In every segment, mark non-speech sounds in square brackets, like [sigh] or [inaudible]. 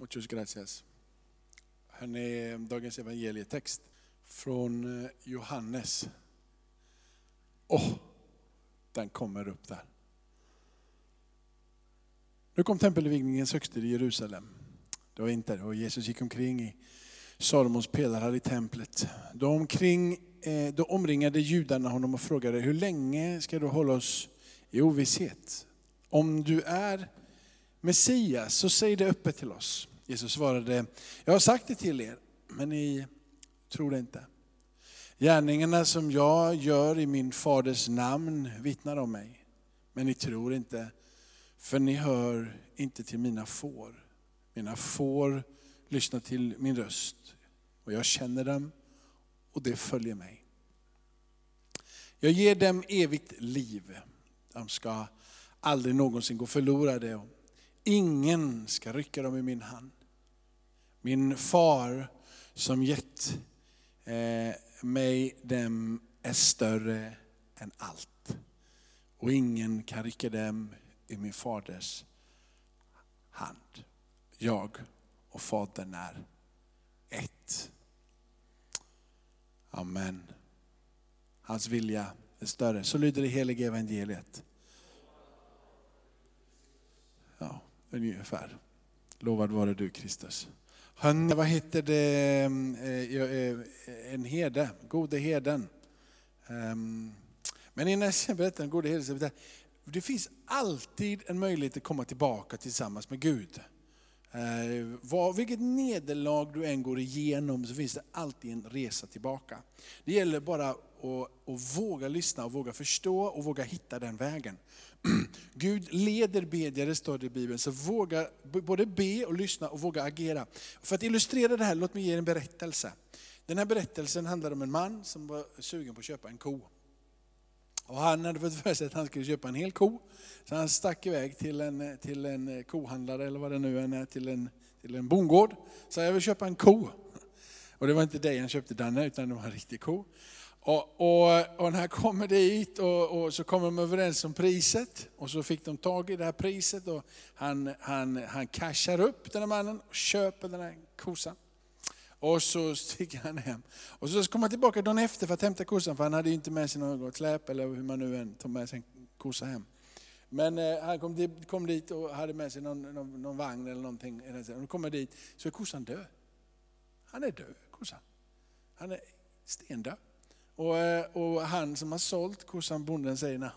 Muchas gracias. Hörrni, dagens evangelietext från eh, Johannes. Åh, den kommer upp där. Nu kom tempelvigningens högste i Jerusalem. Det var inte och Jesus gick omkring i Salomons pelare i templet. Då, omkring, eh, då omringade judarna honom och frågade, hur länge ska du hålla oss i ovisshet? Om du är Messias, så säg det öppet till oss. Jesus svarade, jag har sagt det till er, men ni tror det inte. Gärningarna som jag gör i min faders namn vittnar om mig, men ni tror inte, för ni hör inte till mina får. Mina får lyssnar till min röst, och jag känner dem, och det följer mig. Jag ger dem evigt liv. De ska aldrig någonsin gå förlorade. Ingen ska rycka dem i min hand. Min far som gett eh, mig dem är större än allt. Och ingen kan rycka dem i min faders hand. Jag och Fadern är ett. Amen. Hans vilja är större. Så lyder det heliga evangeliet. Ja, ungefär. Lovad vare du Kristus. Han, vad heter det, eh, eh, eh, en herde, gode herden. Ehm, men innan jag berättar om gode herden, det finns alltid en möjlighet att komma tillbaka tillsammans med Gud. Var, vilket nederlag du än går igenom så finns det alltid en resa tillbaka. Det gäller bara att, att våga lyssna, och våga förstå och våga hitta den vägen. [clears throat] Gud leder bedjare, står det i Bibeln, så våga både be och lyssna och våga agera. För att illustrera det här, låt mig ge er en berättelse. Den här berättelsen handlar om en man som var sugen på att köpa en ko. Och han hade fått för sig att han skulle köpa en hel ko. Så han stack iväg till en, till en kohandlare, eller vad det nu är, till en, till en bondgård. Så jag vill köpa en ko. Och det var inte dig han köpte Danne, utan det var en riktig ko. Och, och, och när han kommer dit och, och, så kommer de överens om priset. Och så fick de tag i det här priset och han, han, han cashar upp den här mannen och köper den här kossan. Och så sticker han hem. Och så kommer han tillbaka dagen efter för att hämta kossan, för han hade ju inte med sig något släp eller hur man nu än tar med sig en kossa hem. Men eh, han kom dit, kom dit, och hade med sig någon, någon, någon vagn eller någonting. Och då kommer dit, så är kossan död. Han är död, kossan. Han är stendöd. Och, eh, och han som har sålt kossan, bonden, säger,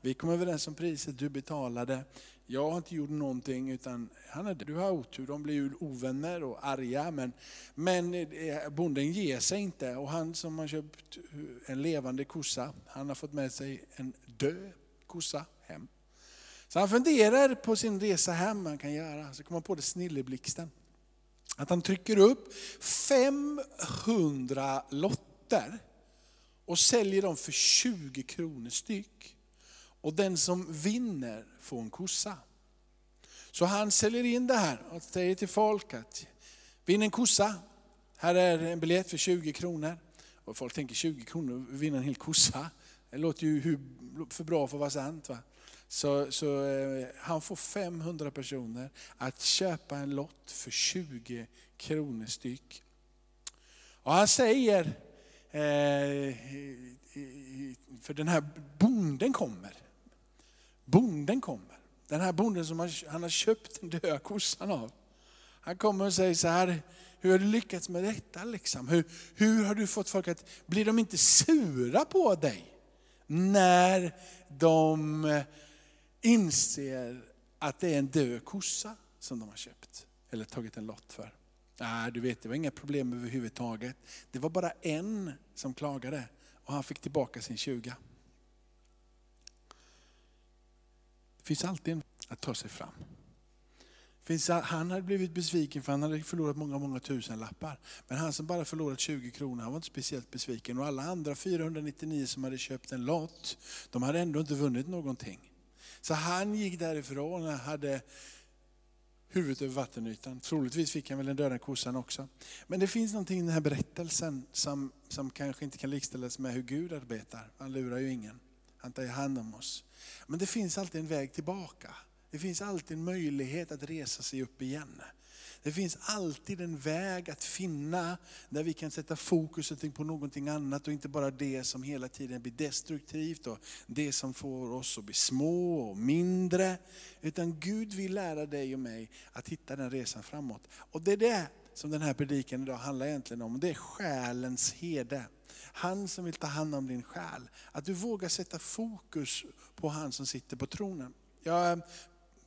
vi kom överens om priset, du betalade. Jag har inte gjort någonting, utan han är, du har otur. De blir ju ovänner och arga, men, men eh, bonden ger sig inte. Och han som har köpt en levande kossa, han har fått med sig en död kossa hem. Så han funderar på sin resa hem, han kan göra. Så kommer han på det snilleblixten. Att han trycker upp 500 lotter och säljer dem för 20 kronor styck. Och den som vinner får en kossa. Så han säljer in det här och säger till folk att vinn en kossa, här är en biljett för 20 kronor. Och folk tänker 20 kronor, vinna en hel kossa. Det låter ju för bra för att vara sant. Va? Så, så eh, han får 500 personer att köpa en lott för 20 kronor styck. Och han säger, Eh, för den här bonden kommer. Bonden kommer. Den här bonden som han har köpt den döda kossan av. Han kommer och säger så här, hur har du lyckats med detta? Liksom? Hur, hur har du fått folk att, blir de inte sura på dig? När de eh, inser att det är en död kossa som de har köpt. Eller tagit en lott för. Nej, du vet, det var inga problem överhuvudtaget. Det var bara en som klagade och han fick tillbaka sin 20. Det finns alltid en att ta sig fram. Han hade blivit besviken för han hade förlorat många, många tusen lappar. Men han som bara förlorat 20 kronor, han var inte speciellt besviken. Och alla andra 499 som hade köpt en lott, de hade ändå inte vunnit någonting. Så han gick därifrån och hade huvudet över vattenytan. Troligtvis fick han väl den döda kossan också. Men det finns någonting i den här berättelsen som, som kanske inte kan likställas med hur Gud arbetar. Han lurar ju ingen. Han tar ju hand om oss. Men det finns alltid en väg tillbaka. Det finns alltid en möjlighet att resa sig upp igen. Det finns alltid en väg att finna där vi kan sätta fokuset på någonting annat och inte bara det som hela tiden blir destruktivt och det som får oss att bli små och mindre. Utan Gud vill lära dig och mig att hitta den resan framåt. Och det är det som den här predikan idag handlar egentligen om. Det är själens hede. Han som vill ta hand om din själ. Att du vågar sätta fokus på han som sitter på tronen. Jag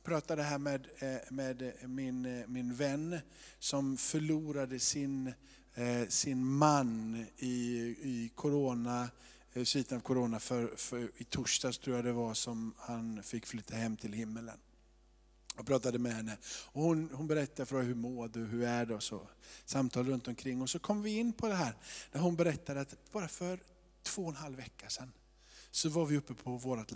pratade här med, eh, med eh, min, eh, min vän som förlorade sin, sin man i, i corona, sviten av corona, för, för, i torsdags tror jag det var som han fick flytta hem till himmelen. Jag pratade med henne och hon, hon berättade för hur mår du, hur är det och så. Samtal runt omkring och så kom vi in på det här, när hon berättade att bara för två och en halv vecka sedan så var vi uppe på vårt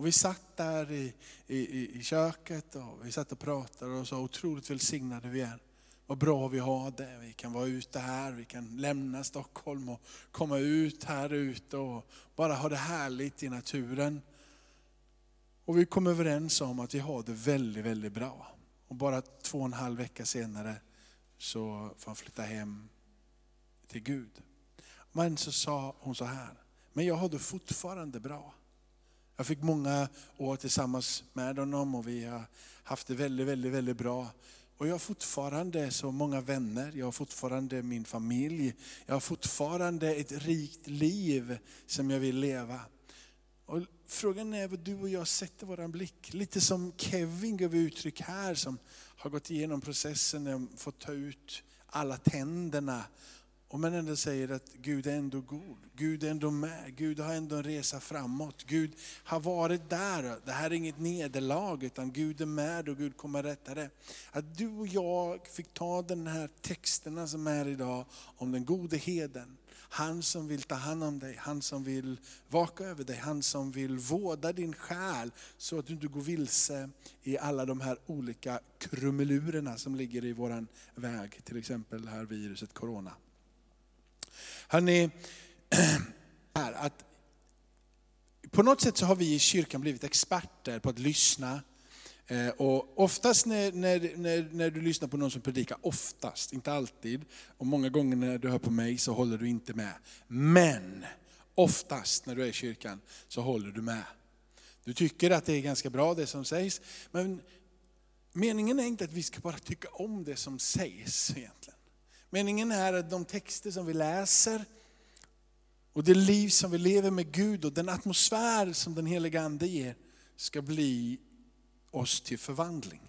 och vi satt där i, i, i köket och vi satt och pratade och sa otroligt välsignade vi är. Vad bra vi har det. Vi kan vara ute här, vi kan lämna Stockholm och komma ut här ute och bara ha det härligt i naturen. Och vi kom överens om att vi har det väldigt, väldigt bra. Och bara två och en halv vecka senare så får han flytta hem till Gud. Men så sa hon så här, men jag har det fortfarande bra. Jag fick många år tillsammans med honom och vi har haft det väldigt, väldigt, väldigt bra. Och jag har fortfarande så många vänner, jag har fortfarande min familj, jag har fortfarande ett rikt liv som jag vill leva. Och frågan är vad du och jag sätter vår blick. Lite som Kevin gav uttryck här som har gått igenom processen, och fått ta ut alla tänderna om man ändå säger att Gud är ändå god, Gud är ändå med, Gud har ändå en resa framåt. Gud har varit där, det här är inget nederlag utan Gud är med och Gud kommer rätta det. Att du och jag fick ta den här texterna som är idag om den gode heden. Han som vill ta hand om dig, han som vill vaka över dig, han som vill vårda din själ så att du inte går vilse i alla de här olika krumelurerna som ligger i våran väg. Till exempel det här viruset corona. Hörrni, [clears throat] här, att på något sätt så har vi i kyrkan blivit experter på att lyssna. Eh, och oftast när, när, när, när du lyssnar på någon som predikar, oftast, inte alltid, och många gånger när du hör på mig så håller du inte med. Men oftast när du är i kyrkan så håller du med. Du tycker att det är ganska bra det som sägs, men meningen är inte att vi ska bara tycka om det som sägs egentligen. Meningen är att de texter som vi läser och det liv som vi lever med Gud och den atmosfär som den heliga Ande ger ska bli oss till förvandling.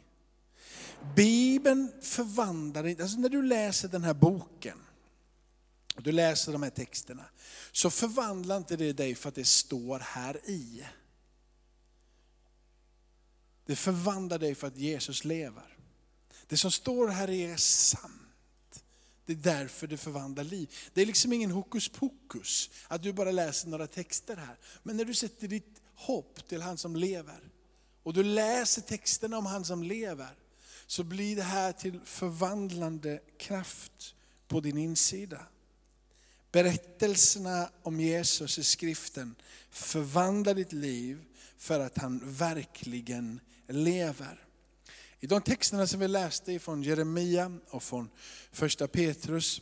Bibeln förvandlar inte, alltså när du läser den här boken, och du läser de här texterna, så förvandlar inte det dig för att det står här i. Det förvandlar dig för att Jesus lever. Det som står här är sant. Det är därför det förvandlar liv. Det är liksom ingen hokus pokus, att du bara läser några texter här. Men när du sätter ditt hopp till han som lever, och du läser texterna om han som lever, så blir det här till förvandlande kraft på din insida. Berättelserna om Jesus i skriften förvandlar ditt liv för att han verkligen lever. I de texterna som vi läste från Jeremia och från första Petrus,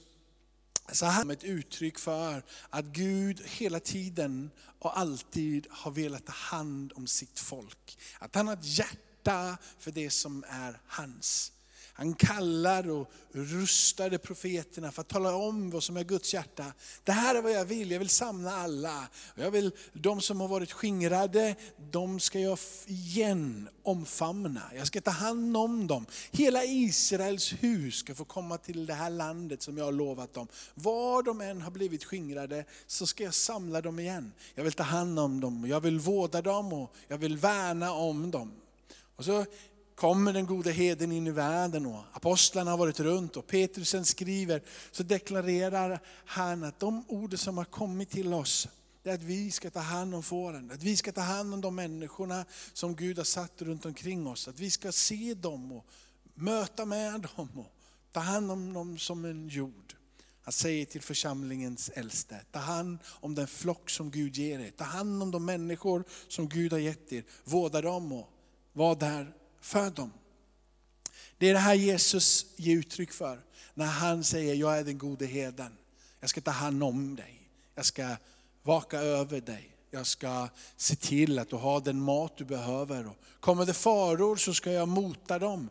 så här med ett uttryck för att Gud hela tiden och alltid har velat ta hand om sitt folk. Att han har ett hjärta för det som är hans. Han kallar och rustade profeterna för att tala om vad som är Guds hjärta. Det här är vad jag vill, jag vill samla alla. Jag vill, de som har varit skingrade, de ska jag igen omfamna. Jag ska ta hand om dem. Hela Israels hus ska få komma till det här landet som jag har lovat dem. Var de än har blivit skingrade så ska jag samla dem igen. Jag vill ta hand om dem, jag vill vårda dem och jag vill värna om dem. Och så kommer den gode heden in i världen och apostlarna har varit runt och Petrusen skriver, så deklarerar han att de ord som har kommit till oss, det är att vi ska ta hand om fåren, att vi ska ta hand om de människorna som Gud har satt runt omkring oss, att vi ska se dem och möta med dem och ta hand om dem som en jord. Han säger till församlingens äldste, ta hand om den flock som Gud ger er, ta hand om de människor som Gud har gett er, vårda dem och var där för dem. Det är det här Jesus ger uttryck för. När han säger, jag är den gode herden. Jag ska ta hand om dig. Jag ska vaka över dig. Jag ska se till att du har den mat du behöver. Och kommer det faror så ska jag mota dem.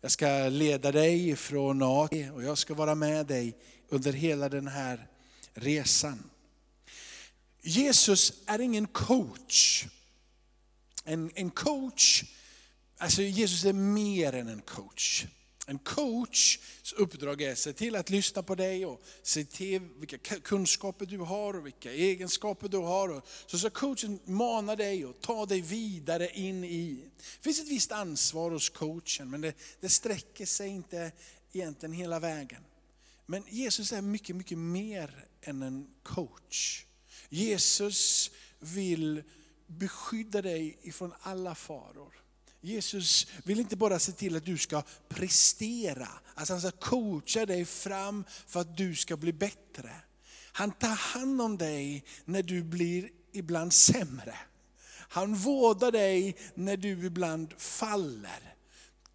Jag ska leda dig från A och jag ska vara med dig under hela den här resan. Jesus är ingen coach. En, en coach, alltså Jesus är mer än en coach. En coachs uppdrag är att se till att lyssna på dig och se till vilka kunskaper du har och vilka egenskaper du har. Så ska coachen mana dig och ta dig vidare in i. Det finns ett visst ansvar hos coachen men det, det sträcker sig inte egentligen hela vägen. Men Jesus är mycket, mycket mer än en coach. Jesus vill beskydda dig ifrån alla faror. Jesus vill inte bara se till att du ska prestera, alltså han ska coacha dig fram för att du ska bli bättre. Han tar hand om dig när du blir ibland sämre. Han vårdar dig när du ibland faller.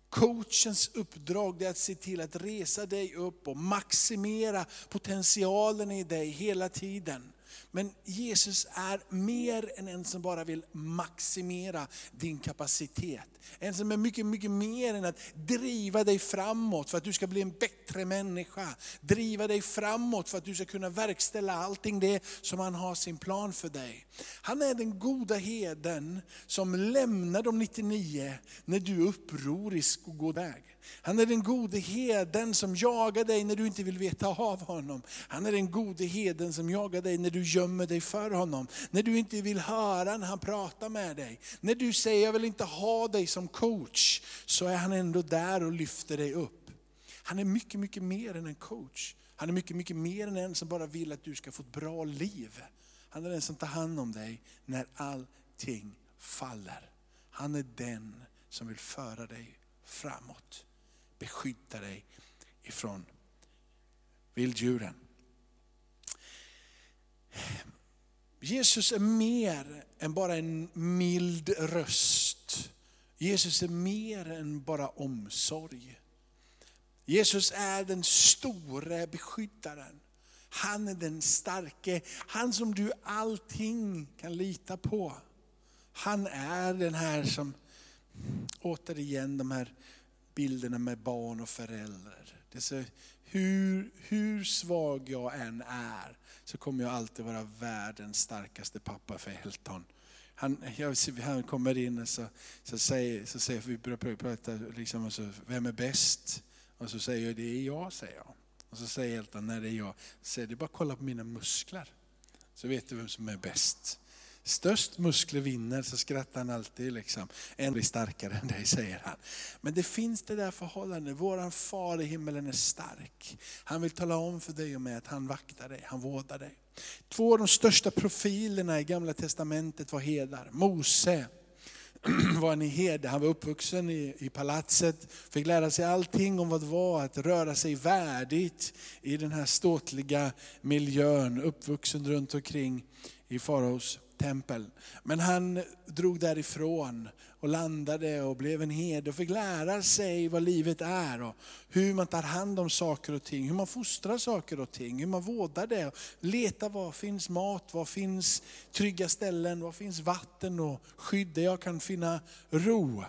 Coachens uppdrag är att se till att resa dig upp och maximera potentialen i dig hela tiden. Men Jesus är mer än en som bara vill maximera din kapacitet. En som är mycket, mycket mer än att driva dig framåt för att du ska bli en bättre människa. Driva dig framåt för att du ska kunna verkställa allting det som han har sin plan för dig. Han är den goda heden som lämnar de 99 när du är upprorisk och går väg. Han är den gode heden som jagar dig när du inte vill veta av honom. Han är den gode heden som jagar dig när du gömmer dig för honom. När du inte vill höra när han pratar med dig. När du säger jag vill inte ha dig som coach, så är han ändå där och lyfter dig upp. Han är mycket, mycket mer än en coach. Han är mycket, mycket mer än en som bara vill att du ska få ett bra liv. Han är den som tar hand om dig när allting faller. Han är den som vill föra dig framåt beskydda dig ifrån vilddjuren. Jesus är mer än bara en mild röst. Jesus är mer än bara omsorg. Jesus är den store beskyddaren. Han är den starke, han som du allting kan lita på. Han är den här som, återigen de här bilderna med barn och föräldrar. Det är så, hur, hur svag jag än är, så kommer jag alltid vara världens starkaste pappa för Helton. Han, jag, han kommer in och så, så säger, så säger vi börjar prata, liksom, och så, vem är bäst? Och så säger jag, det är jag, säger jag. Och så säger Helton, när det är jag. Så säger, det är bara att kolla på mina muskler. Så vet du vem som är bäst. Störst muskler vinner, så skrattar han alltid. Liksom. En blir starkare än dig, säger han. Men det finns det där förhållandet, våran far i himmelen är stark. Han vill tala om för dig och mig att han vaktar dig, han vårdar dig. Två av de största profilerna i gamla testamentet var herdar. Mose [clears throat] var en herde, han var uppvuxen i, i palatset, fick lära sig allting om vad det var att röra sig värdigt i den här ståtliga miljön, uppvuxen runt omkring i faraos tempel. Men han drog därifrån och landade och blev en herde och fick lära sig vad livet är och hur man tar hand om saker och ting, hur man fostrar saker och ting, hur man vårdar det. Leta var finns mat, var finns trygga ställen, var finns vatten och skydd där jag kan finna ro.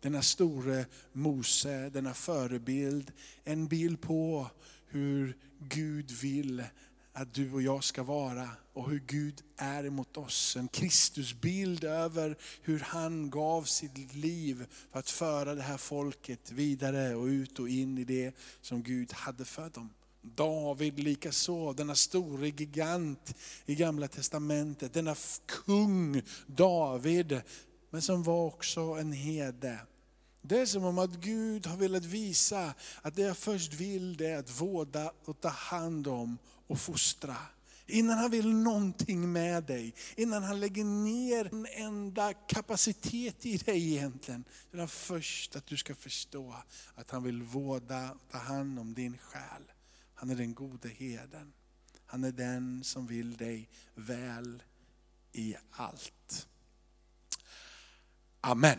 Denna store Mose, denna förebild, en bild på hur Gud vill att du och jag ska vara och hur Gud är emot oss. En Kristusbild över hur han gav sitt liv för att föra det här folket vidare och ut och in i det som Gud hade för dem. David likaså, denna store gigant i gamla testamentet, denna kung David, men som var också en herde. Det är som om att Gud har velat visa att det jag först vill det är att vårda och ta hand om och fostra. Innan han vill någonting med dig, innan han lägger ner en enda kapacitet i dig egentligen. Så är först att du ska förstå att han vill vårda och ta hand om din själ. Han är den gode herden. Han är den som vill dig väl i allt. Amen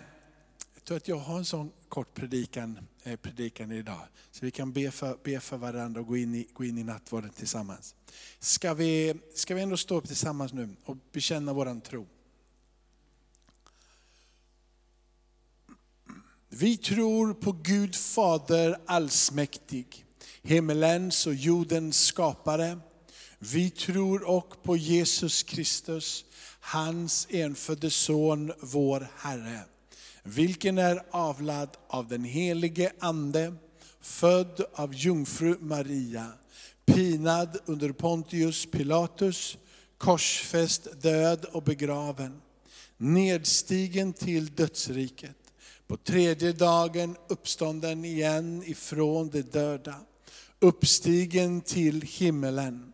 tror att jag har en sån kort predikan, eh, predikan idag. Så vi kan be för, be för varandra och gå in i, gå in i nattvarden tillsammans. Ska vi, ska vi ändå stå upp tillsammans nu och bekänna våran tro? Vi tror på Gud Fader allsmäktig, himmelens och jordens skapare. Vi tror också på Jesus Kristus, hans enfödde son, vår Herre, vilken är avlad av den helige Ande, född av jungfru Maria, pinad under Pontius Pilatus, korsfäst, död och begraven, nedstigen till dödsriket, på tredje dagen uppstånden igen ifrån de döda, uppstigen till himmelen,